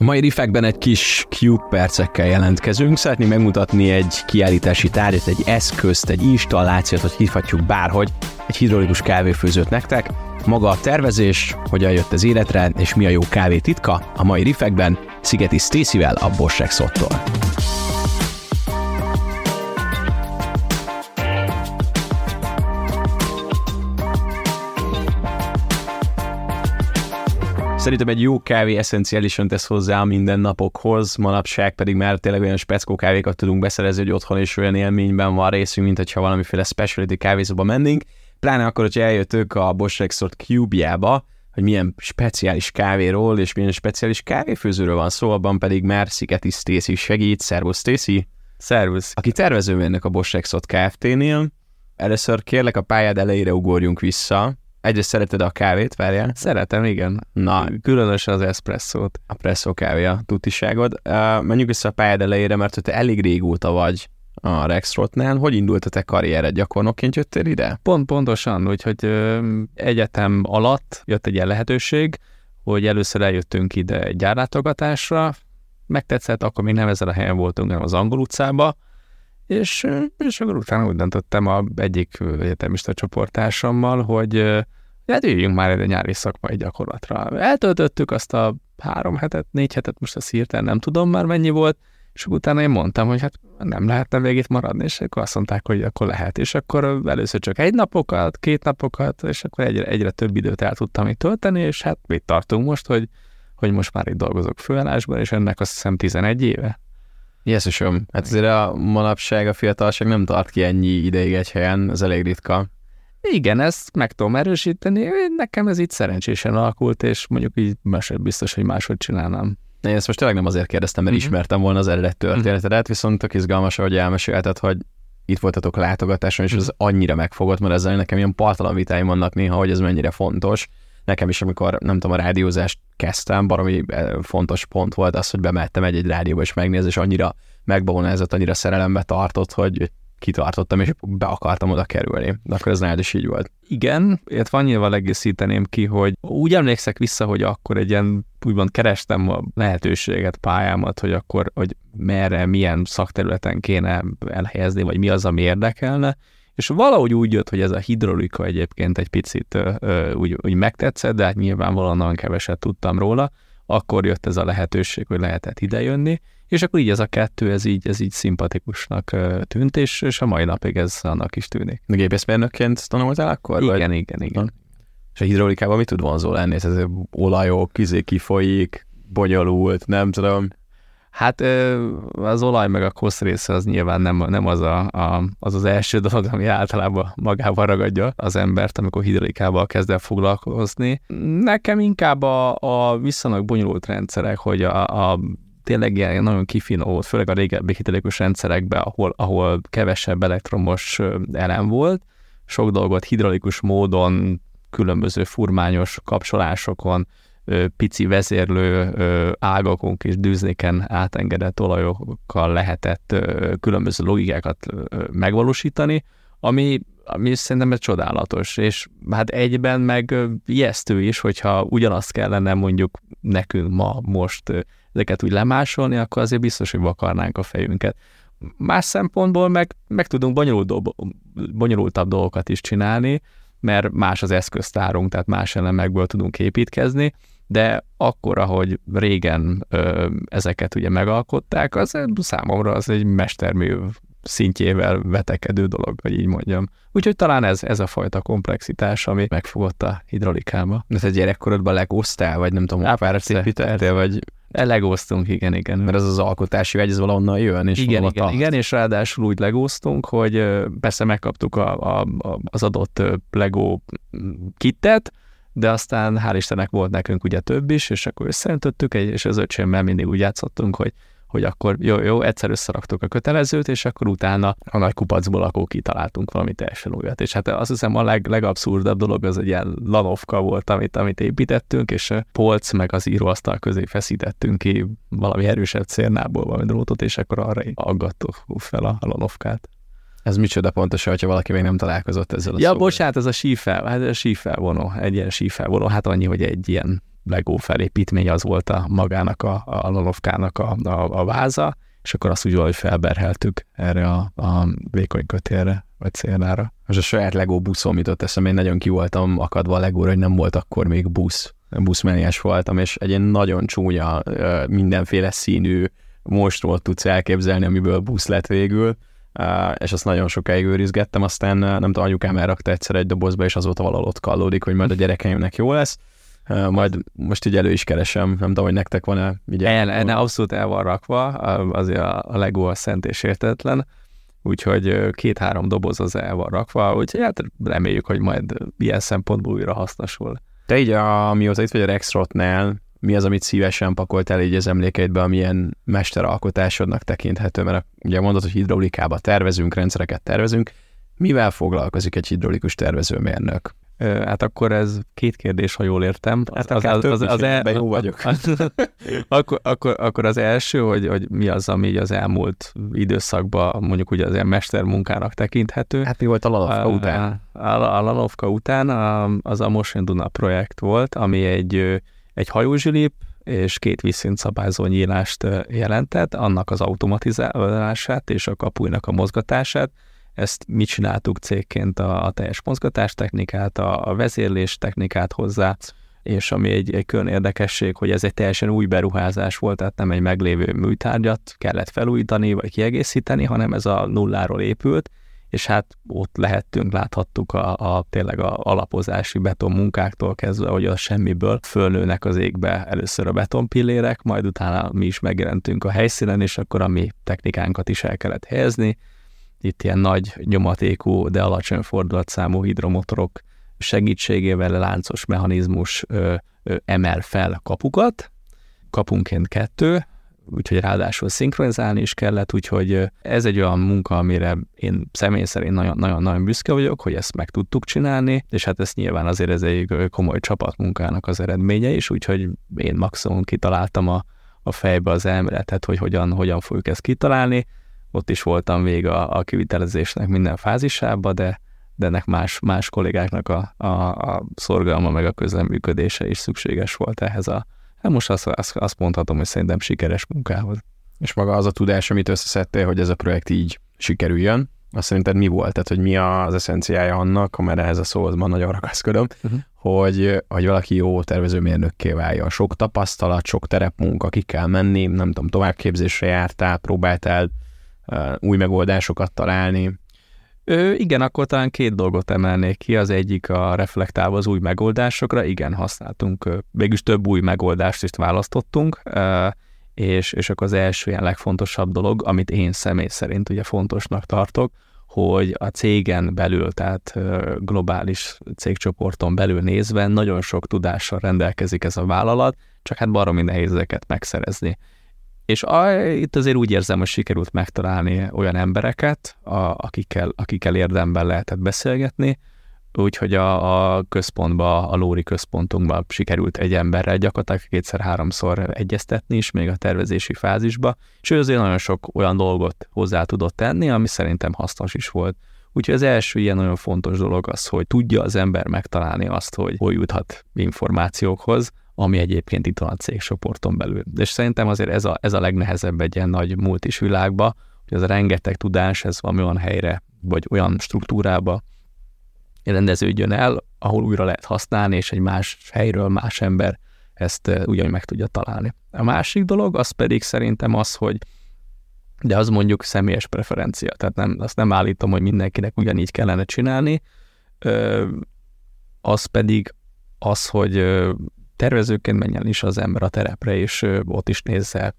A mai riffekben egy kis Cube percekkel jelentkezünk. Szeretném megmutatni egy kiállítási tárgyat, egy eszközt, egy installációt, hogy hívhatjuk bárhogy, egy hidrolikus kávéfőzőt nektek. Maga a tervezés, hogyan jött az életre, és mi a jó kávé titka, a mai riffekben Szigeti Stacyvel a Bosch Rexottól. Szerintem egy jó kávé eszenciálisan tesz hozzá a mindennapokhoz, manapság pedig már tényleg olyan speckó kávékat tudunk beszerezni, hogy otthon is olyan élményben van részünk, mint hogyha valamiféle specialty kávézóba mennénk. Pláne akkor, hogyha eljöttök a Bosch Rexort Cube-jába, hogy milyen speciális kávéról és milyen speciális kávéfőzőről van szó, abban pedig már Szigeti Stacy segít. Szervusz Stacy! Szervusz! Aki tervezőmérnök a Bosch Rexort Kft-nél. Először kérlek a pályád elejére ugorjunk vissza, Egyrészt szereted a kávét, várjál? Szeretem, igen. Na, különösen az espresszót. A presszó kávé a tutiságod. Uh, menjünk vissza a pályád elejére, mert te elég régóta vagy a Rexrotnál. Hogy indult a te karriered? Gyakornokként jöttél ide? Pont pontosan, úgyhogy ö, egyetem alatt jött egy ilyen lehetőség, hogy először eljöttünk ide egy gyárlátogatásra, megtetszett, akkor még nem ezen a helyen voltunk, hanem az Angol utcába, és, és akkor utána úgy döntöttem a egyik egyetemista csoportársammal, hogy hát üljünk már egy nyári szakmai gyakorlatra. Eltöltöttük azt a három hetet, négy hetet, most a hirtelen nem tudom már mennyi volt, és utána én mondtam, hogy hát nem lehetne végét maradni, és akkor azt mondták, hogy akkor lehet. És akkor először csak egy napokat, két napokat, és akkor egyre, egyre több időt el tudtam itt tölteni, és hát mit tartunk most, hogy, hogy most már itt dolgozok főállásban, és ennek azt hiszem 11 éve. Jézusom, hát azért a manapság, a fiatalság nem tart ki ennyi ideig egy helyen, ez elég ritka. Igen, ezt meg tudom erősíteni, nekem ez így szerencsésen alakult, és mondjuk így biztos, hogy máshogy csinálnám. Én ezt most tényleg nem azért kérdeztem, mert uh-huh. ismertem volna az eredet történetedet, uh-huh. viszont tök izgalmas, hogy elmesélted, hogy itt voltatok látogatáson, és ez annyira megfogott, mert ezzel nekem ilyen partalan vitáim vannak néha, hogy ez mennyire fontos. Nekem is, amikor nem tudom, a rádiózást kezdtem, baromi eh, fontos pont volt az, hogy bemehettem egy-egy rádióba és megnézni, és annyira megbonázott, annyira szerelembe tartott, hogy kitartottam, és be akartam oda kerülni. De akkor ez nálad is így volt. Igen, illetve annyival egészíteném ki, hogy úgy emlékszek vissza, hogy akkor egy ilyen, úgymond kerestem a lehetőséget, pályámat, hogy akkor, hogy merre, milyen szakterületen kéne elhelyezni, vagy mi az, ami érdekelne, és valahogy úgy jött, hogy ez a hidrolika egyébként egy picit ö, úgy, úgy megtetszett, de hát nyilvánvalóan nagyon keveset tudtam róla, akkor jött ez a lehetőség, hogy lehetett idejönni, és akkor így ez a kettő, ez így, ez így szimpatikusnak tűnt, és, és a mai napig ez annak is tűnik. Gépészmérnökként tanultál akkor? Igen, vagy? igen, igen. És a hidrolikában mit tud vonzó lenni? Ez olajok, kizé kifolyik, bonyolult, nem tudom. Hát az olaj meg a kosz része az nyilván nem, nem az, a, a, az az első dolog, ami általában magával ragadja az embert, amikor hidrolikával kezd el foglalkozni. Nekem inkább a, a viszonylag bonyolult rendszerek, hogy a, a tényleg ilyen nagyon kifinomult, főleg a régebbi hidrolikus rendszerekben, ahol, ahol kevesebb elektromos elem volt, sok dolgot hidraulikus módon, különböző furmányos kapcsolásokon, pici vezérlő ágakon és dűznéken átengedett olajokkal lehetett különböző logikákat megvalósítani, ami, ami szerintem egy csodálatos, és hát egyben meg ijesztő is, hogyha ugyanazt kellene mondjuk nekünk ma most ezeket úgy lemásolni, akkor azért biztos, hogy vakarnánk a fejünket. Más szempontból meg, meg tudunk bonyolult, bonyolultabb dolgokat is csinálni, mert más az eszköztárunk, tehát más elemekből tudunk építkezni, de akkor, ahogy régen ö, ezeket ugye megalkották, az számomra az egy mestermű szintjével vetekedő dolog, hogy így mondjam. Úgyhogy talán ez, ez a fajta komplexitás, ami megfogott a hidraulikába. De te gyerekkorodban legóztál, vagy nem tudom, párat építettél, vagy Legóztunk, igen, igen. Mert ez az alkotási vágy, ez valahonnan jön, és igen, igen, igen, és ráadásul úgy legóztunk, hogy persze megkaptuk a, a, a, az adott Lego kittet, de aztán hál' Istennek volt nekünk ugye több is, és akkor összeöntöttük, és az öcsémmel mindig úgy játszottunk, hogy hogy akkor jó, jó, egyszer összeraktuk a kötelezőt, és akkor utána a nagy kupacból akkor kitaláltunk valami teljesen újat. És hát azt hiszem a leg, legabszurdabb dolog az egy ilyen lanovka volt, amit, amit építettünk, és a polc meg az íróasztal közé feszítettünk ki valami erősebb cérnából valami drótot, és akkor arra aggattuk fel a, lanovkát. Ez micsoda pontosan, hogyha valaki még nem találkozott ezzel a Ja, szóval. bocsánat, ez a sífel, hát a sífelvonó, egy ilyen sífelvonó, hát annyi, hogy egy ilyen Lego felépítmény az volt a magának a, a lalovkának a, a, a váza, és akkor azt úgy valahogy felberheltük erre a, a vékony kötélre, vagy célnára. Most a saját Lego buszom jutott eszembe, én nagyon ki voltam akadva a Legóra, hogy nem volt akkor még busz. Buszmeniás voltam, és egy ilyen nagyon csúnya, mindenféle színű monstrumot tudsz elképzelni, amiből busz lett végül, és azt nagyon sokáig őrizgettem, aztán nem tudom, anyukám elrakta egyszer egy dobozba, és azóta valahol ott kallódik, hogy majd a gyerekeimnek jó lesz. Majd most így elő is keresem, nem tudom, hogy nektek van-e így el, el, abszolút el van rakva, azért a, Lego a szent és értetlen, úgyhogy két-három doboz az el van rakva, úgyhogy hát reméljük, hogy majd ilyen szempontból újra hasznosul. Te így, a, mióta itt vagy a Rexrotnál, mi az, amit szívesen pakoltál így az emlékeidbe, amilyen mesteralkotásodnak tekinthető, mert ugye mondod, hogy hidraulikába tervezünk, rendszereket tervezünk, mivel foglalkozik egy hidraulikus tervezőmérnök? Hát akkor ez két kérdés, ha jól értem. Hát az, az, az, az el, jó vagyok. akkor, akkor, akkor az első, hogy, hogy mi az, ami az elmúlt időszakban mondjuk ugye az ilyen mestermunkának tekinthető. Hát mi volt a Lanovka után? A, a, a Lanovka után az a Motion Duna projekt volt, ami egy, egy hajózsilip, és két vízszintszabályzó nyílást jelentett, annak az automatizálását és a kapuinak a mozgatását, ezt mi csináltuk cégként a, a teljes mozgatástechnikát, a, a vezérlés technikát hozzá, és ami egy, egy külön érdekesség, hogy ez egy teljesen új beruházás volt, tehát nem egy meglévő műtárgyat kellett felújítani vagy kiegészíteni, hanem ez a nulláról épült, és hát ott lehettünk, láthattuk a, a tényleg a alapozási beton munkáktól kezdve, hogy a semmiből fölnőnek az égbe először a betonpillérek, majd utána mi is megjelentünk a helyszínen, és akkor a mi technikánkat is el kellett helyezni, itt ilyen nagy nyomatékú, de alacsony fordulatszámú hidromotorok segítségével láncos mechanizmus ö, ö, emel fel kapukat, kapunként kettő, úgyhogy ráadásul szinkronizálni is kellett, úgyhogy ez egy olyan munka, amire én személy szerint nagyon-nagyon büszke vagyok, hogy ezt meg tudtuk csinálni, és hát ez nyilván azért ez egy komoly csapatmunkának az eredménye is, úgyhogy én maximum kitaláltam a, a fejbe az elméletet, hogy hogyan, hogyan fogjuk ezt kitalálni, ott is voltam vég a, a kivitelezésnek minden fázisába, de, de ennek más, más kollégáknak a, a, a szorgalma meg a közleműködése is szükséges volt ehhez a, hát most azt, azt, azt mondhatom, hogy szerintem sikeres munkához. És maga az a tudás, amit összeszedtél, hogy ez a projekt így sikerüljön, azt szerinted mi volt? Tehát, hogy mi az eszenciája annak, mert ehhez a szóhoz ma nagyon ragaszkodom, uh-huh. hogy, hogy valaki jó tervezőmérnökké váljon. Sok tapasztalat, sok terepmunka, ki kell menni, nem tudom, továbbképzésre jártál, próbáltál új megoldásokat találni. Ö, igen, akkor talán két dolgot emelnék ki. Az egyik a reflektálva az új megoldásokra. Igen, használtunk, végülis több új megoldást is választottunk, és, és akkor az első ilyen legfontosabb dolog, amit én személy szerint ugye fontosnak tartok, hogy a cégen belül, tehát globális cégcsoporton belül nézve nagyon sok tudással rendelkezik ez a vállalat, csak hát baromi nehéz ezeket megszerezni. És a, itt azért úgy érzem, hogy sikerült megtalálni olyan embereket, a, akikkel, akikkel érdemben lehetett beszélgetni, úgyhogy a, a központba, a Lóri központunkba sikerült egy emberrel gyakorlatilag kétszer-háromszor egyeztetni is, még a tervezési fázisba, és ő azért nagyon sok olyan dolgot hozzá tudott tenni, ami szerintem hasznos is volt. Úgyhogy az első ilyen nagyon fontos dolog az, hogy tudja az ember megtalálni azt, hogy hol juthat információkhoz, ami egyébként itt van a cégcsoporton belül. És szerintem azért ez a, ez a legnehezebb egy ilyen nagy multis világba, hogy az a rengeteg tudás, ez valami olyan helyre, vagy olyan struktúrába rendeződjön el, ahol újra lehet használni, és egy más helyről más ember ezt ugyanúgy meg tudja találni. A másik dolog, az pedig szerintem az, hogy de az mondjuk személyes preferencia, tehát nem, azt nem állítom, hogy mindenkinek ugyanígy kellene csinálni, az pedig az, hogy tervezőként menjen is az ember a terepre, és ott is nézze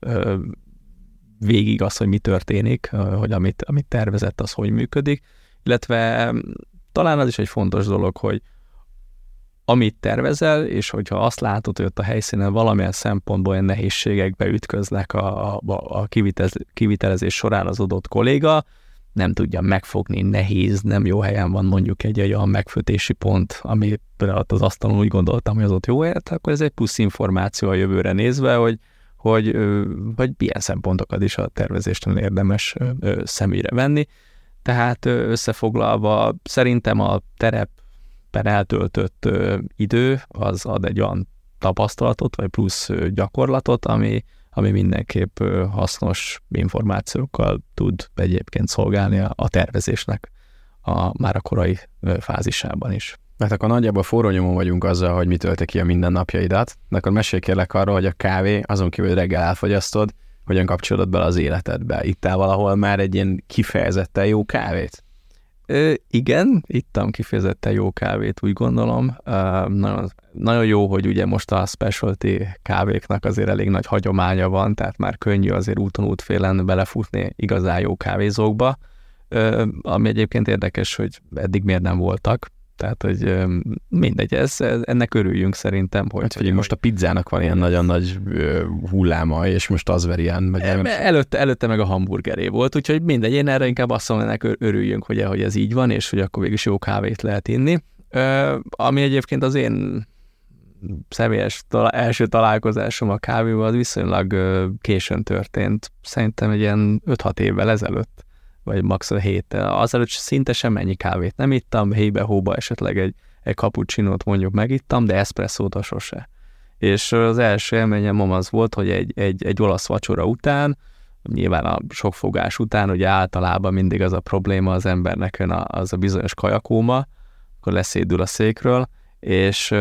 végig az, hogy mi történik, hogy amit, amit tervezett, az hogy működik, illetve talán az is egy fontos dolog, hogy amit tervezel, és hogyha azt látod, hogy ott a helyszínen valamilyen szempontból olyan nehézségekbe ütköznek a, a, a kivitelezés során az adott kolléga, nem tudja megfogni, nehéz, nem jó helyen van mondjuk egy olyan megfőtési pont, ami például az asztalon úgy gondoltam, hogy az ott jó helyet, akkor ez egy plusz információ a jövőre nézve, hogy, hogy, hogy milyen szempontokat is a tervezéstől érdemes személyre venni. Tehát összefoglalva szerintem a terep per eltöltött idő az ad egy olyan tapasztalatot, vagy plusz gyakorlatot, ami, ami mindenképp hasznos információkkal tud egyébként szolgálni a, tervezésnek a, már a korai fázisában is. Mert akkor nagyjából forró nyomon vagyunk azzal, hogy mi tölte ki a mindennapjaidat, de akkor mesélj kérlek arról, hogy a kávé azon kívül reggel elfogyasztod, hogyan kapcsolod bele az életedbe. Ittál valahol már egy ilyen kifejezetten jó kávét? Igen, ittam kifejezetten jó kávét, úgy gondolom. Nagyon, nagyon jó, hogy ugye most a specialty kávéknak azért elég nagy hagyománya van, tehát már könnyű azért úton útfélen belefutni igazán jó kávézókba. Ami egyébként érdekes, hogy eddig miért nem voltak, tehát, hogy mindegy, ez, ennek örüljünk szerintem. Hogy, hát, hogy most a pizzának van ilyen nagyon nagy hulláma, és most az verjen. Meg nem... előtte, előtte meg a hamburgeré volt, úgyhogy mindegy, én erre inkább azt mondom, ennek örüljünk, hogy, hogy ez így van, és hogy akkor végül jó kávét lehet inni. Ami egyébként az én személyes talál, első találkozásom a kávéval az viszonylag későn történt. Szerintem egy ilyen 5-6 évvel ezelőtt vagy max. a héttel. Azelőtt szinte semmennyi kávét nem ittam, hébe hóba esetleg egy, egy cappuccinót mondjuk megittam, de eszpresszót sose. És az első élményem az volt, hogy egy, egy, egy olasz vacsora után, nyilván a sok fogás után, ugye általában mindig az a probléma az embernek az a bizonyos kajakóma, akkor leszédül a székről, és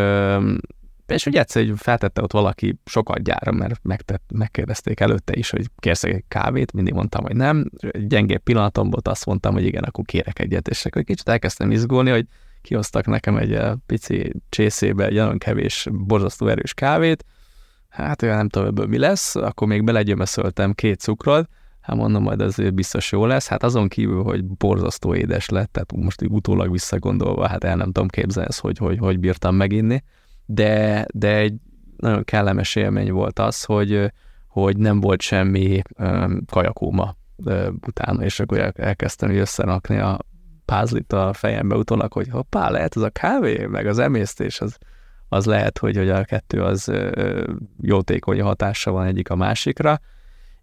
és ugye egyszer feltette ott valaki sokat gyára, mert megtett, megkérdezték előtte is, hogy kérsz egy kávét, mindig mondtam, hogy nem. Gyengébb pillanatom volt, azt mondtam, hogy igen, akkor kérek egyet, és akkor kicsit elkezdtem izgulni, hogy kihoztak nekem egy eh, pici csészébe egy nagyon kevés, borzasztó erős kávét, hát olyan nem tudom, ebből mi lesz, akkor még belegyömeszöltem két cukrot, hát mondom, majd ez biztos jó lesz. Hát azon kívül, hogy borzasztó édes lett, tehát most utólag visszagondolva, hát el nem tudom képzelni ezt, hogy, hogy, hogy bírtam meginni de, de egy nagyon kellemes élmény volt az, hogy, hogy nem volt semmi um, kajakóma utána, és akkor elkezdtem összerakni a pázlit a fejembe utólag, hogy hoppá, lehet az a kávé, meg az emésztés, az, az lehet, hogy, hogy a kettő az jótékony hatása van egyik a másikra,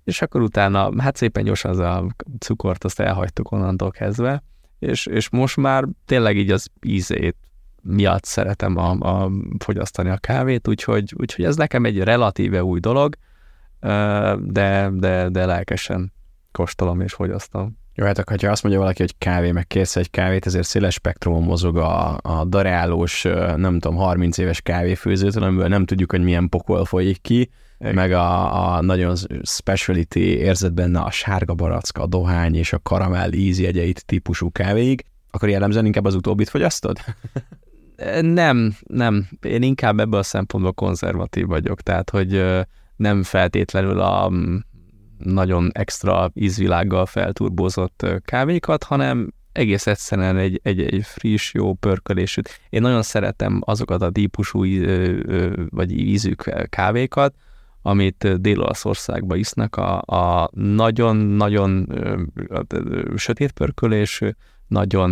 és akkor utána, hát szépen gyorsan az a cukort, azt elhagytuk onnantól kezdve, és, és most már tényleg így az ízét miatt szeretem a, a fogyasztani a kávét, úgyhogy, úgyhogy ez nekem egy relatíve új dolog, de, de, de lelkesen kóstolom és fogyasztom. Jó, hát akkor, ha azt mondja valaki, hogy kávé, meg kérsz egy kávét, ezért széles spektrumon mozog a, a darálós, nem tudom, 30 éves kávéfőzőtől, amiből nem tudjuk, hogy milyen pokol folyik ki, Igen. meg a, a nagyon speciality érzed benne a sárga baracka, a dohány és a karamell íz jegyeit típusú kávéig, akkor jellemzően inkább az utóbbit fogyasztod? Nem, nem. Én inkább ebből a szempontból konzervatív vagyok, tehát hogy nem feltétlenül a nagyon extra ízvilággal felturbózott kávékat, hanem egész egyszerűen egy, egy, egy friss, jó pörkölésű. Én nagyon szeretem azokat a típusú vagy ízű kávékat, amit Dél-Olaszországban isznak, a, a nagyon-nagyon sötét pörkölésű, nagyon,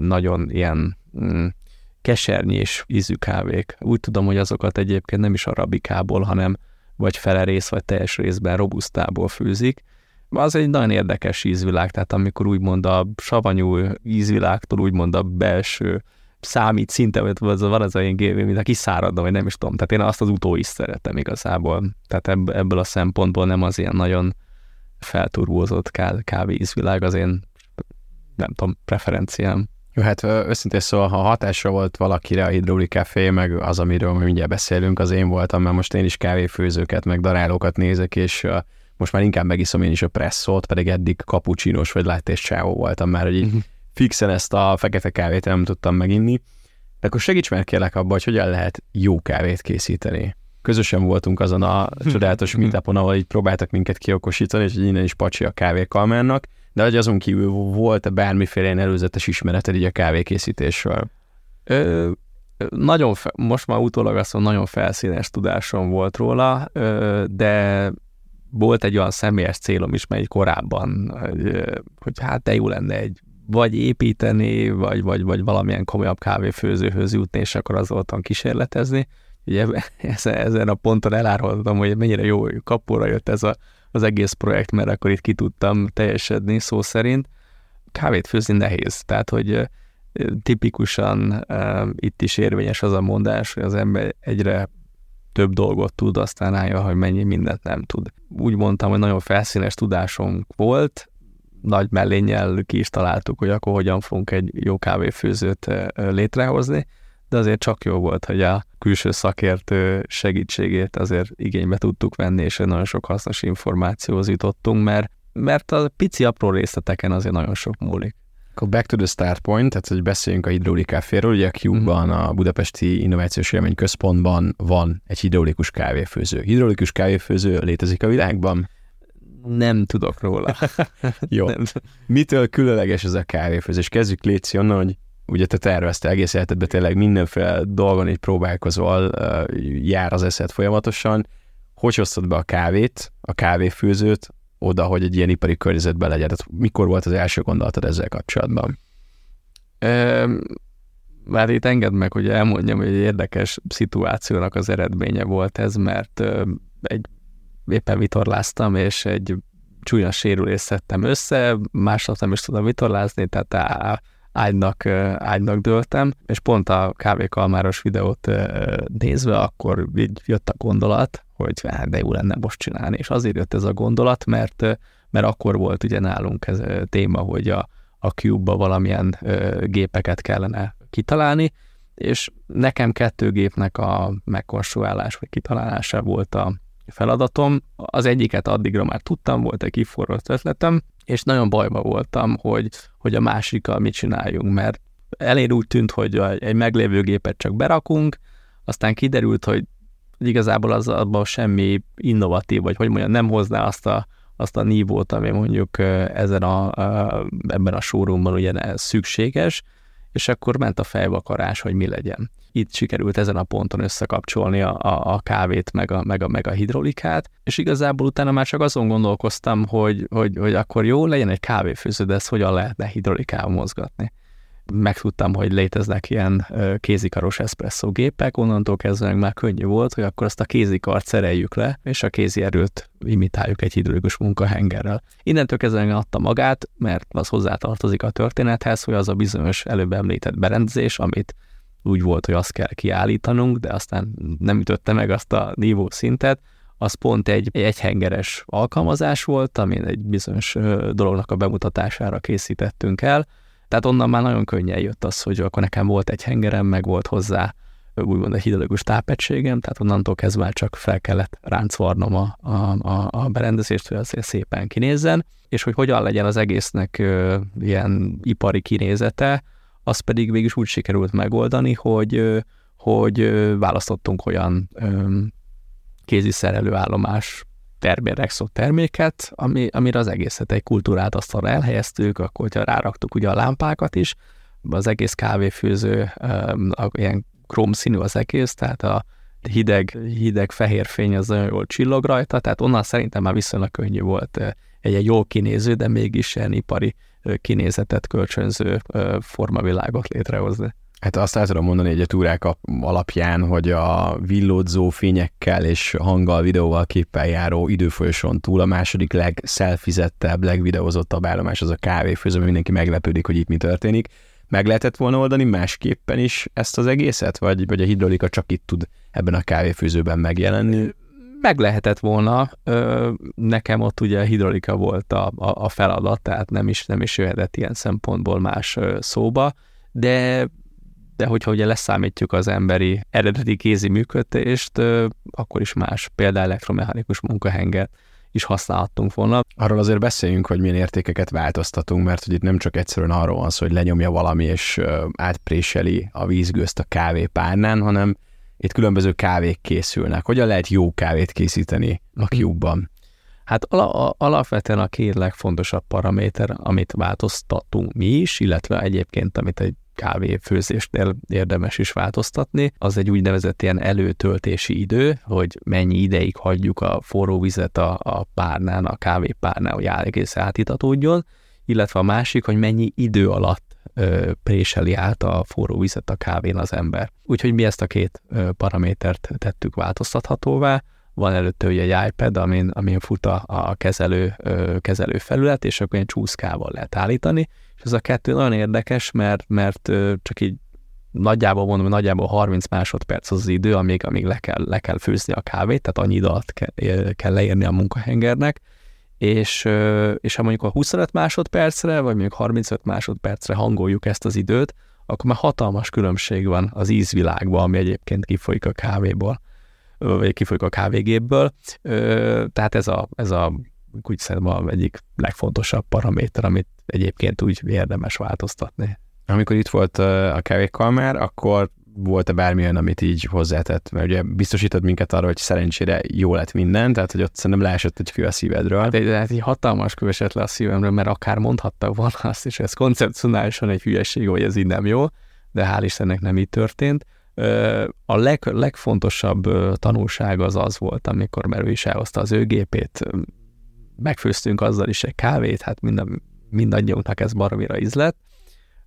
nagyon ilyen mm, kesernyés ízű kávék. Úgy tudom, hogy azokat egyébként nem is arabikából, hanem vagy fele rész, vagy teljes részben robusztából főzik. Az egy nagyon érdekes ízvilág, tehát amikor úgymond a savanyú ízvilágtól úgymond a belső számít szinte, vagy van az én gévé, mint a kiszáradna, vagy nem is tudom. Tehát én azt az utó is szeretem igazából. Tehát ebből a szempontból nem az ilyen nagyon felturbózott kávé ízvilág az én, nem tudom, preferenciám. Jó, hát őszintén szóval, ha hatásra volt valakire a Hidroli Café, meg az, amiről mi mindjárt beszélünk, az én voltam, mert most én is kávéfőzőket, meg darálókat nézek, és most már inkább megiszom én is a presszót, pedig eddig kapucsinos vagy látés csávó voltam már, hogy így mhm. fixen ezt a fekete kávét nem tudtam meginni. De akkor segíts meg kérlek abba, hogy hogyan lehet jó kávét készíteni. Közösen voltunk azon a csodálatos meetupon, ahol így próbáltak minket kiokosítani, és innen is pacsi a kávékalmárnak de hogy azon kívül volt-e bármiféle előzetes ismereted így a kávékészítésről? Ö, nagyon, fe, most már utólag azt mondom, nagyon felszínes tudásom volt róla, ö, de volt egy olyan személyes célom is, mely korábban, hogy, hogy hát de jó lenne egy vagy építeni, vagy, vagy, vagy valamilyen komolyabb kávéfőzőhöz jutni, és akkor az voltam kísérletezni. Ugye ezen a ponton elárultam, hogy mennyire jó kapóra jött ez a az egész projekt, mert akkor itt ki tudtam teljesedni szó szerint. Kávét főzni nehéz, tehát hogy tipikusan itt is érvényes az a mondás, hogy az ember egyre több dolgot tud, aztán állja, hogy mennyi mindent nem tud. Úgy mondtam, hogy nagyon felszínes tudásunk volt, nagy mellénnyel ki is találtuk, hogy akkor hogyan fogunk egy jó kávéfőzőt létrehozni, de azért csak jó volt, hogy a külső szakértő segítségét azért igénybe tudtuk venni, és nagyon sok hasznos információhoz jutottunk, mert, mert a pici apró részleteken azért nagyon sok múlik. Akkor back to the start point, tehát hogy beszéljünk a hidraulikáféről, ugye a Cube-ban, mm-hmm. a Budapesti Innovációs Élmény Központban van egy hidraulikus kávéfőző. Hidraulikus kávéfőző létezik a világban? Nem tudok róla. Jó. Nem. Mitől különleges ez a kávéfőzés? Kezdjük Léci onnan, hogy ugye te tervezte egész életedben tényleg mindenféle dolgon így próbálkozol, jár az eszed folyamatosan. Hogy hoztad be a kávét, a kávéfőzőt oda, hogy egy ilyen ipari környezetben legyen? Tehát mikor volt az első gondolatod ezzel kapcsolatban? Már itt engedd meg, hogy elmondjam, hogy egy érdekes szituációnak az eredménye volt ez, mert egy éppen vitorláztam, és egy csúnya sérülést szedtem össze, másnap nem is tudom vitorlázni, tehát ágynak, ágynak dőltem, és pont a kávékalmáros videót nézve, akkor így jött a gondolat, hogy hát de jó lenne most csinálni, és azért jött ez a gondolat, mert, mert akkor volt ugye nálunk ez a téma, hogy a, a Cube-ba valamilyen gépeket kellene kitalálni, és nekem kettő gépnek a megkonstruálás vagy kitalálása volt a feladatom. Az egyiket addigra már tudtam, volt egy kiforrott ötletem, és nagyon bajba voltam, hogy, hogy a másikkal mit csináljunk, mert elég úgy tűnt, hogy egy meglévő gépet csak berakunk, aztán kiderült, hogy igazából az abban semmi innovatív, vagy hogy mondjam, nem hozná azt a, azt a nívót, ami mondjuk ezen a, a, ebben a showroomban ugye szükséges, és akkor ment a fejvakarás, hogy mi legyen. Itt sikerült ezen a ponton összekapcsolni a, a, a kávét, meg a, meg, a, meg a hidrolikát, és igazából utána már csak azon gondolkoztam, hogy, hogy, hogy akkor jó legyen egy kávéfőző, de ezt hogyan lehetne hidrolikával mozgatni megtudtam, hogy léteznek ilyen kézikaros eszpresszó gépek, onnantól kezdve már könnyű volt, hogy akkor azt a kézikart szereljük le, és a kézi erőt imitáljuk egy hidrolikus munkahengerrel. Innentől kezdve adta magát, mert az hozzátartozik a történethez, hogy az a bizonyos előbb említett berendezés, amit úgy volt, hogy azt kell kiállítanunk, de aztán nem ütötte meg azt a nívó szintet, az pont egy egyhengeres alkalmazás volt, amin egy bizonyos dolognak a bemutatására készítettünk el, tehát onnan már nagyon könnyen jött az, hogy akkor nekem volt egy hengerem, meg volt hozzá úgymond a hidalagos tápegységem, tehát onnantól kezdve már csak fel kellett ráncvarnom a, a, a, a berendezést, hogy azért szépen kinézzen, és hogy hogyan legyen az egésznek ö, ilyen ipari kinézete, az pedig végül úgy sikerült megoldani, hogy, hogy választottunk olyan ö, kéziszerelőállomás termérexot terméket, ami, amire az egészet egy kultúrát asztalra elhelyeztük, akkor hogyha ráraktuk ugye a lámpákat is, az egész kávéfőző ilyen kromszínű az egész, tehát a hideg, hideg fehér fény az nagyon jól csillog rajta, tehát onnan szerintem már viszonylag könnyű volt egy, egy jól kinéző, de mégis ilyen ipari kinézetet kölcsönző formavilágot létrehozni. Hát azt el tudom mondani egy a túrák alapján, hogy a villódzó fényekkel és hanggal, videóval, képpel járó időfolyoson túl a második legszelfizettebb, legvideózottabb állomás az a kávéfőző, mindenki meglepődik, hogy itt mi történik. Meg lehetett volna oldani másképpen is ezt az egészet, vagy, vagy a hidrolika csak itt tud ebben a kávéfőzőben megjelenni? Meg lehetett volna. Nekem ott ugye a hidrolika volt a, a, a feladat, tehát nem is, nem is jöhetett ilyen szempontból más szóba, de de hogyha ugye leszámítjuk az emberi eredeti kézi működést, akkor is más, például elektromechanikus munkahenger is használhattunk volna. Arról azért beszéljünk, hogy milyen értékeket változtatunk, mert hogy itt nem csak egyszerűen arról van szó, hogy lenyomja valami és átpréseli a vízgőzt a kávépárnán, hanem itt különböző kávék készülnek. Hogyan lehet jó kávét készíteni a mhm. Cube-ban? Hát ala, alapvetően a két legfontosabb paraméter, amit változtatunk mi is, illetve egyébként, amit egy kávéfőzésnél érdemes is változtatni, az egy úgynevezett ilyen előtöltési idő, hogy mennyi ideig hagyjuk a forró vizet a, a párnán, a kávépárnán, hogy egész átitatódjon, illetve a másik, hogy mennyi idő alatt ö, préseli át a forró vizet a kávén az ember. Úgyhogy mi ezt a két ö, paramétert tettük változtathatóvá, van előtte ugye egy iPad, amin, amin fut a, a kezelő, ö, kezelő felület, és akkor ilyen csúszkával lehet állítani, és ez a kettő nagyon érdekes, mert, mert csak így nagyjából mondom, nagyjából 30 másodperc az, az idő, amíg, amíg le, kell, le kell főzni a kávét, tehát annyi idő alatt kell, kell leírni a munkahengernek, és, és ha mondjuk a 25 másodpercre, vagy mondjuk 35 másodpercre hangoljuk ezt az időt, akkor már hatalmas különbség van az ízvilágban, ami egyébként kifolyik a kávéból, vagy kifolyik a kávégépből. Tehát ez a, ez a úgy szerintem egyik legfontosabb paraméter, amit egyébként úgy érdemes változtatni. Amikor itt volt a kávékalmár, akkor volt-e bármilyen, amit így hozzátett? Mert ugye biztosítod minket arra, hogy szerencsére jó lett minden, tehát hogy ott szerintem leesett egy fő a szívedről. Hát egy, hát egy hatalmas kövesett le a szívemről, mert akár mondhattak volna azt, és ez koncepcionálisan egy hülyeség, hogy ez így nem jó, de hál' Istennek nem így történt. A leg, legfontosabb tanulság az az volt, amikor Merő is elhozta az ő gépét, megfőztünk azzal is egy kávét, hát minden, mindannyiunknak ez baromira ízlett,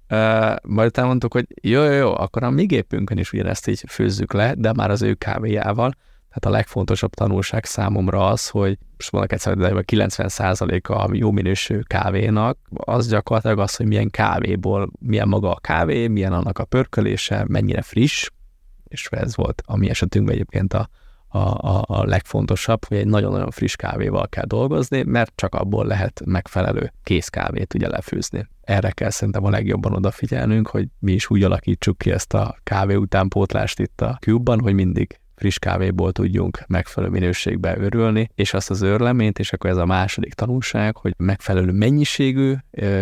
Uh, majd utána mondtuk, hogy jó, jó, jó, akkor a mi gépünkön is ugyanezt így főzzük le, de már az ő kávéjával. Tehát a legfontosabb tanulság számomra az, hogy most mondok egyszer, de 90% a jó minősű kávénak, az gyakorlatilag az, hogy milyen kávéból, milyen maga a kávé, milyen annak a pörkölése, mennyire friss, és ez volt a mi esetünkben egyébként a, a, a, a legfontosabb, hogy egy nagyon-nagyon friss kávéval kell dolgozni, mert csak abból lehet megfelelő kész kávét ugye lefőzni. Erre kell szerintem a legjobban odafigyelnünk, hogy mi is úgy alakítsuk ki ezt a kávé utánpótlást itt a Cube-ban, hogy mindig friss kávéból tudjunk megfelelő minőségbe örülni, és azt az őrleményt, és akkor ez a második tanulság, hogy megfelelő mennyiségű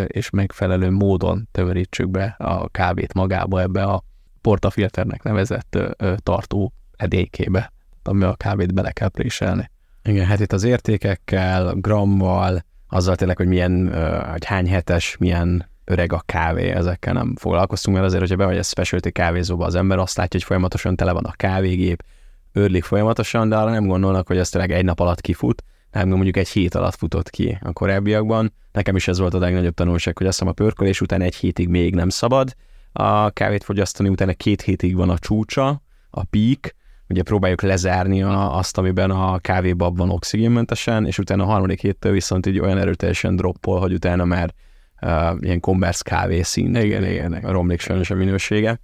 és megfelelő módon tömörítsük be a kávét magába ebbe a portafilternek nevezett tartó edékébe ami a kávét bele kell préselni. Igen, hát itt az értékekkel, grammal, azzal tényleg, hogy milyen, hogy hány hetes, milyen öreg a kávé, ezekkel nem foglalkoztunk, mert azért, hogyha bemegy a specialty kávézóba az ember, azt látja, hogy folyamatosan tele van a kávégép, őrlik folyamatosan, de arra nem gondolnak, hogy ez tényleg egy nap alatt kifut, nem mondjuk egy hét alatt futott ki a korábbiakban. Nekem is ez volt a legnagyobb tanulság, hogy azt hiszem a pörkölés után egy hétig még nem szabad a kávét fogyasztani, utána két hétig van a csúcsa, a peak, ugye próbáljuk lezárni a, azt, amiben a kávébab van oxigénmentesen, és utána a harmadik héttől viszont így olyan erőteljesen droppol, hogy utána már uh, ilyen commerce kávé szín, igen, igen, romlik sajnos a minősége.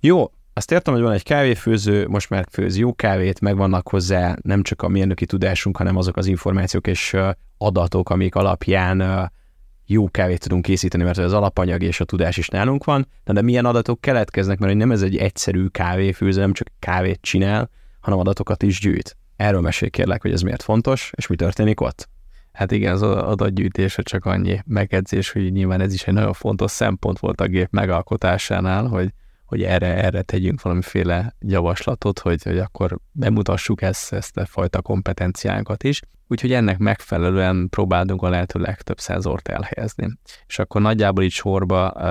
Jó, azt értem, hogy van egy kávéfőző, most már főz jó kávét, megvannak hozzá nem csak a mérnöki tudásunk, hanem azok az információk és adatok, amik alapján jó kávét tudunk készíteni, mert az alapanyag és a tudás is nálunk van, de, de milyen adatok keletkeznek, mert nem ez egy egyszerű kávéfőző, nem csak kávét csinál, hanem adatokat is gyűjt. Erről mesélj kérlek, hogy ez miért fontos, és mi történik ott? Hát igen, az adatgyűjtése csak annyi megedzés, hogy nyilván ez is egy nagyon fontos szempont volt a gép megalkotásánál, hogy hogy erre, erre tegyünk valamiféle javaslatot, hogy, hogy akkor bemutassuk ezt, ezt a fajta kompetenciánkat is. Úgyhogy ennek megfelelően próbálunk a lehető legtöbb szenzort elhelyezni. És akkor nagyjából így sorba uh,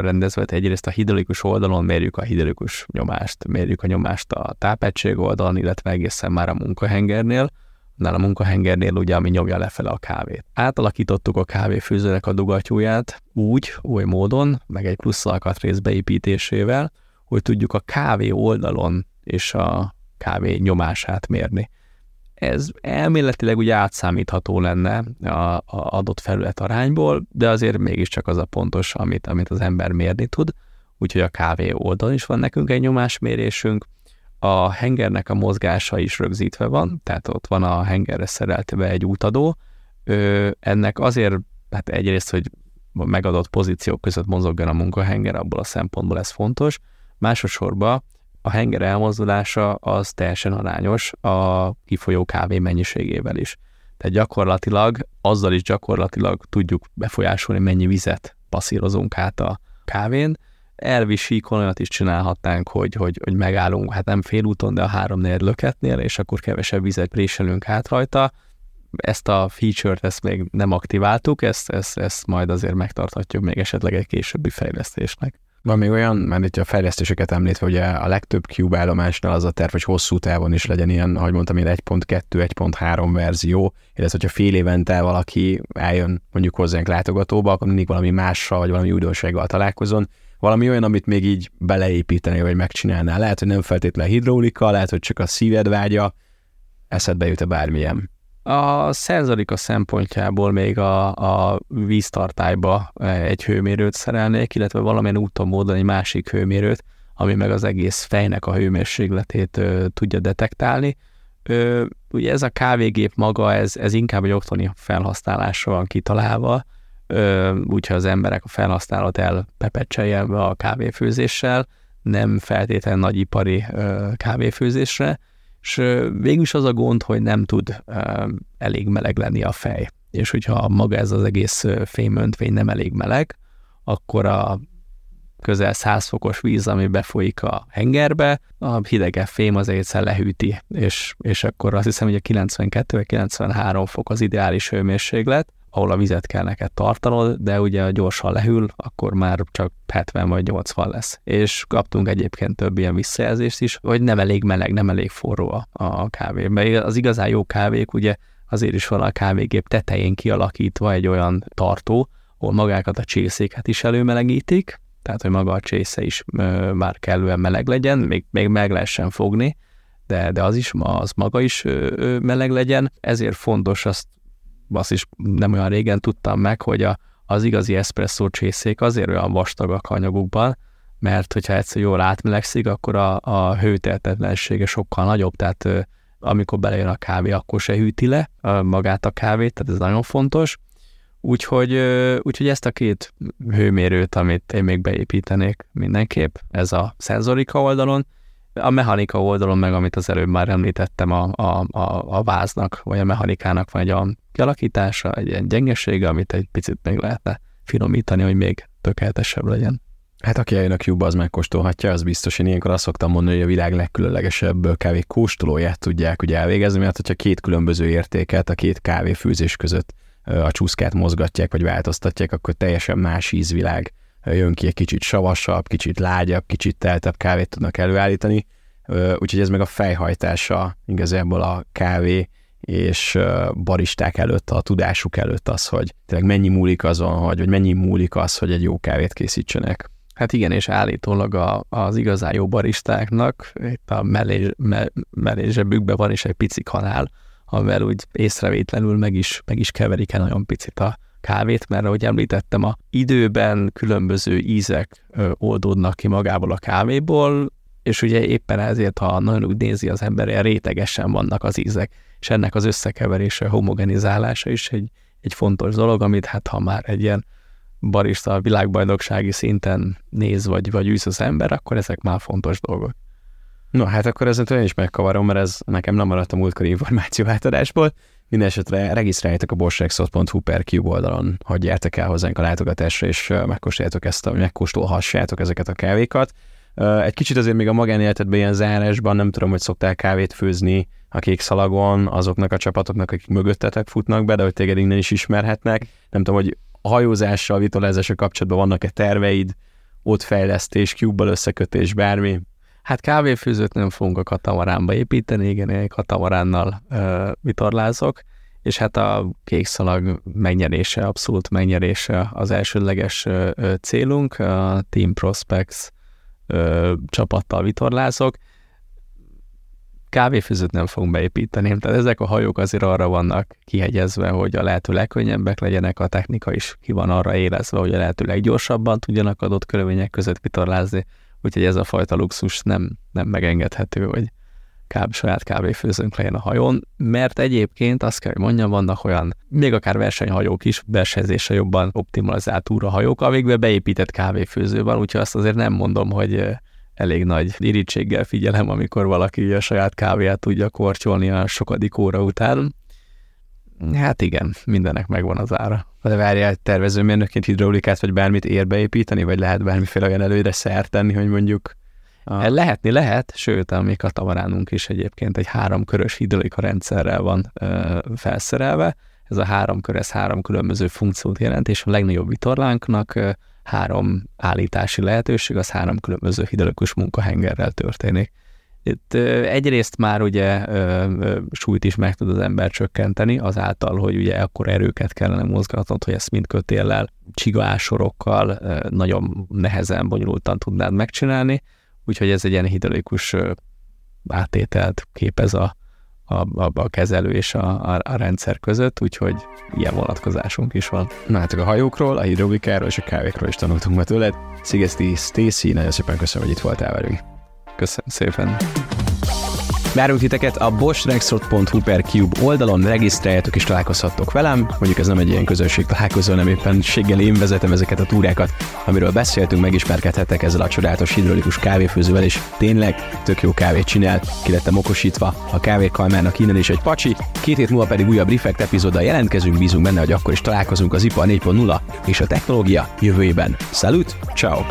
rendezve, egyrészt a hidrolikus oldalon mérjük a hidrolikus nyomást, mérjük a nyomást a tápegység oldalon, illetve egészen már a munkahengernél, nál a munkahengernél ugye, ami nyomja lefele a kávét. Átalakítottuk a kávéfőzőnek a dugattyúját úgy, oly módon, meg egy plusz alkatrész beépítésével, hogy tudjuk a kávé oldalon és a kávé nyomását mérni. Ez elméletileg ugye átszámítható lenne a, a adott felület arányból, de azért mégiscsak az a pontos, amit, amit az ember mérni tud. Úgyhogy a kávé oldalon is van nekünk egy nyomásmérésünk, a hengernek a mozgása is rögzítve van, tehát ott van a hengerre szereltve egy útadó. Ö, ennek azért, hát egyrészt, hogy megadott pozíciók között mozogjon a munkahenger, abból a szempontból ez fontos. Másosorban a henger elmozdulása az teljesen arányos a kifolyó kávé mennyiségével is. Tehát gyakorlatilag, azzal is gyakorlatilag tudjuk befolyásolni, mennyi vizet passzírozunk át a kávén, elvi síkon olyat is csinálhatnánk, hogy, hogy, hogy megállunk, hát nem félúton, de a három löketnél, és akkor kevesebb vizet préselünk át rajta. Ezt a feature-t ezt még nem aktiváltuk, ezt, ezt, ezt majd azért megtarthatjuk még esetleg egy későbbi fejlesztésnek. Van még olyan, mert itt a fejlesztéseket említve, hogy a legtöbb Cube állomásnál az a terv, hogy hosszú távon is legyen ilyen, ahogy mondtam, ilyen 1.2, 1.3 verzió, illetve hogyha fél évente valaki eljön mondjuk hozzánk látogatóba, akkor mindig valami mással, vagy valami újdonsággal találkozon, valami olyan, amit még így beleépíteni, vagy megcsinálnál. Lehet, hogy nem feltétlenül hidraulika, lehet, hogy csak a szíved vágya, eszedbe jut-e bármilyen. A szenzorika szempontjából még a, a víztartályba egy hőmérőt szerelnék, illetve valamilyen úton módon egy másik hőmérőt, ami meg az egész fejnek a hőmérsékletét ö, tudja detektálni. Ö, ugye ez a kávégép maga, ez, ez inkább egy otthoni felhasználásra van kitalálva, úgyhogy az emberek a felhasználat elpepecseljelve a kávéfőzéssel, nem feltétlenül nagyipari kávéfőzésre, és végül is az a gond, hogy nem tud elég meleg lenni a fej. És hogyha maga ez az egész fémöntvény nem elég meleg, akkor a közel 100 fokos víz, ami befolyik a hengerbe, a hidegebb fém az egyszer lehűti, és, és akkor azt hiszem, hogy a 92 vagy 93 fok az ideális hőmérséklet, ahol a vizet kell neked tartanod, de ugye gyorsan lehűl, akkor már csak 70 vagy 80 lesz. És kaptunk egyébként több ilyen visszajelzést is, hogy nem elég meleg, nem elég forró a, a kávé. Mert az igazán jó kávék ugye azért is van a kávégép tetején kialakítva egy olyan tartó, ahol magákat a csészéket is előmelegítik, tehát hogy maga a csésze is ö, már kellően meleg legyen, még, még meg lehessen fogni, de, de az is az maga is ö, ö, meleg legyen, ezért fontos azt, azt is nem olyan régen tudtam meg, hogy a, az igazi espresszó csészék azért olyan vastagak anyagukban, mert hogyha egyszer jól átmelegszik, akkor a, a hőteltetlensége sokkal nagyobb, tehát amikor belejön a kávé, akkor se hűti le magát a kávét, tehát ez nagyon fontos. Úgyhogy, úgyhogy ezt a két hőmérőt, amit én még beépítenék mindenképp, ez a szenzorika oldalon, a mechanika oldalon meg, amit az előbb már említettem, a, a, a, a váznak, vagy a mechanikának van egy a kialakítása, egy ilyen gyengesége, amit egy picit még lehetne finomítani, hogy még tökéletesebb legyen. Hát aki eljön a cube az megkóstolhatja, az biztos. Én ilyenkor azt szoktam mondani, hogy a világ legkülönlegesebb kávé kóstolóját tudják ugye elvégezni, mert hogyha két különböző értéket a két kávéfőzés között a csúszkát mozgatják, vagy változtatják, akkor teljesen más ízvilág jön ki, egy kicsit savasabb, kicsit lágyabb, kicsit teltebb kávét tudnak előállítani, úgyhogy ez meg a fejhajtása igazából a kávé és baristák előtt, a tudásuk előtt az, hogy tényleg mennyi múlik azon, hogy, vagy mennyi múlik az, hogy egy jó kávét készítsenek. Hát igen, és állítólag a, az igazán jó baristáknak itt a mellé, me, mellé van is egy pici kanál, amivel úgy észrevétlenül meg is, meg is keverik el nagyon picit a kávét, mert ahogy említettem, a időben különböző ízek oldódnak ki magából a kávéból, és ugye éppen ezért, ha nagyon úgy nézi az ember, ilyen rétegesen vannak az ízek, és ennek az összekeverése, homogenizálása is egy, egy fontos dolog, amit hát ha már egy ilyen barista világbajnoksági szinten néz, vagy, vagy űz az ember, akkor ezek már fontos dolgok. No, hát akkor ezen én is megkavarom, mert ez nekem nem maradt a múltkori információ átadásból. Minden esetre regisztráljátok a borsexot.hu per Cube oldalon, hogy gyertek el hozzánk a látogatásra, és megkóstoljátok ezt, a, megkóstolhassátok ezeket a kávékat. Egy kicsit azért még a magánéletedben ilyen zárásban nem tudom, hogy szoktál kávét főzni a kék szalagon azoknak a csapatoknak, akik mögöttetek futnak be, de hogy téged innen is ismerhetnek. Nem tudom, hogy a hajózással, vitolázással kapcsolatban vannak-e terveid, ott fejlesztés, cube összekötés, bármi? Hát kávéfőzőt nem fogunk a katamaránba építeni, igen, én katamaránnal ö, vitorlázok, és hát a kék szalag megnyerése, abszolút megnyerése az elsődleges ö, célunk, a Team Prospects ö, csapattal vitorlázok, kávéfőzőt nem fogunk beépíteni, tehát ezek a hajók azért arra vannak kihegyezve, hogy a lehető legkönnyebbek legyenek, a technika is ki van arra élezve, hogy a lehető leggyorsabban tudjanak adott körülmények között vitorlázni, úgyhogy ez a fajta luxus nem, nem megengedhető, hogy kb. saját kávéfőzőnk legyen a hajón, mert egyébként azt kell, hogy mondjam, vannak olyan, még akár versenyhajók is, versenyzésre jobban optimalizált hajók, amikbe beépített kávéfőző van, úgyhogy azt azért nem mondom, hogy elég nagy irítséggel figyelem, amikor valaki a saját kávéját tudja korcsolni a sokadik óra után. Hát igen, mindennek megvan az ára. De várjál, tervezőmérnökként hidraulikát vagy bármit ér beépíteni, vagy lehet bármiféle olyan előre szert tenni, hogy mondjuk a... Lehetni lehet, sőt, a mi katamaránunk is egyébként egy háromkörös hidraulika rendszerrel van ö, felszerelve. Ez a három ez három különböző funkciót jelent, és a legnagyobb vitorlánknak ö, három állítási lehetőség, az három különböző hidraulikus munkahengerrel történik. Itt egyrészt már ugye súlyt is meg tud az ember csökkenteni, azáltal, hogy ugye akkor erőket kellene mozgatnod, hogy ezt mind kötéllel, csigásorokkal nagyon nehezen, bonyolultan tudnád megcsinálni, úgyhogy ez egy ilyen hidraulikus átételt képez a, a, a, a kezelő és a, a, a rendszer között, úgyhogy ilyen vonatkozásunk is van. Na hát a hajókról, a hidrovikáról és a kávékról is tanultunk ma tőled. Szigeszti Stacy, nagyon szépen köszönöm, hogy itt voltál velünk. Köszönöm szépen. Várunk titeket a boschrexroad.hu per Cube oldalon, regisztráljatok és találkozhattok velem. Mondjuk ez nem egy ilyen közösség találkozó, nem éppen séggel én vezetem ezeket a túrákat, amiről beszéltünk, megismerkedhettek ezzel a csodálatos hidrolikus kávéfőzővel, és tényleg tök jó kávét csinál, ki lettem okosítva, a kávékalmának innen is egy pacsi, két hét múlva pedig újabb Reflect epizóddal jelentkezünk, bízunk benne, hogy akkor is találkozunk az IPA 4.0 és a technológia jövőjében. Salut, ciao!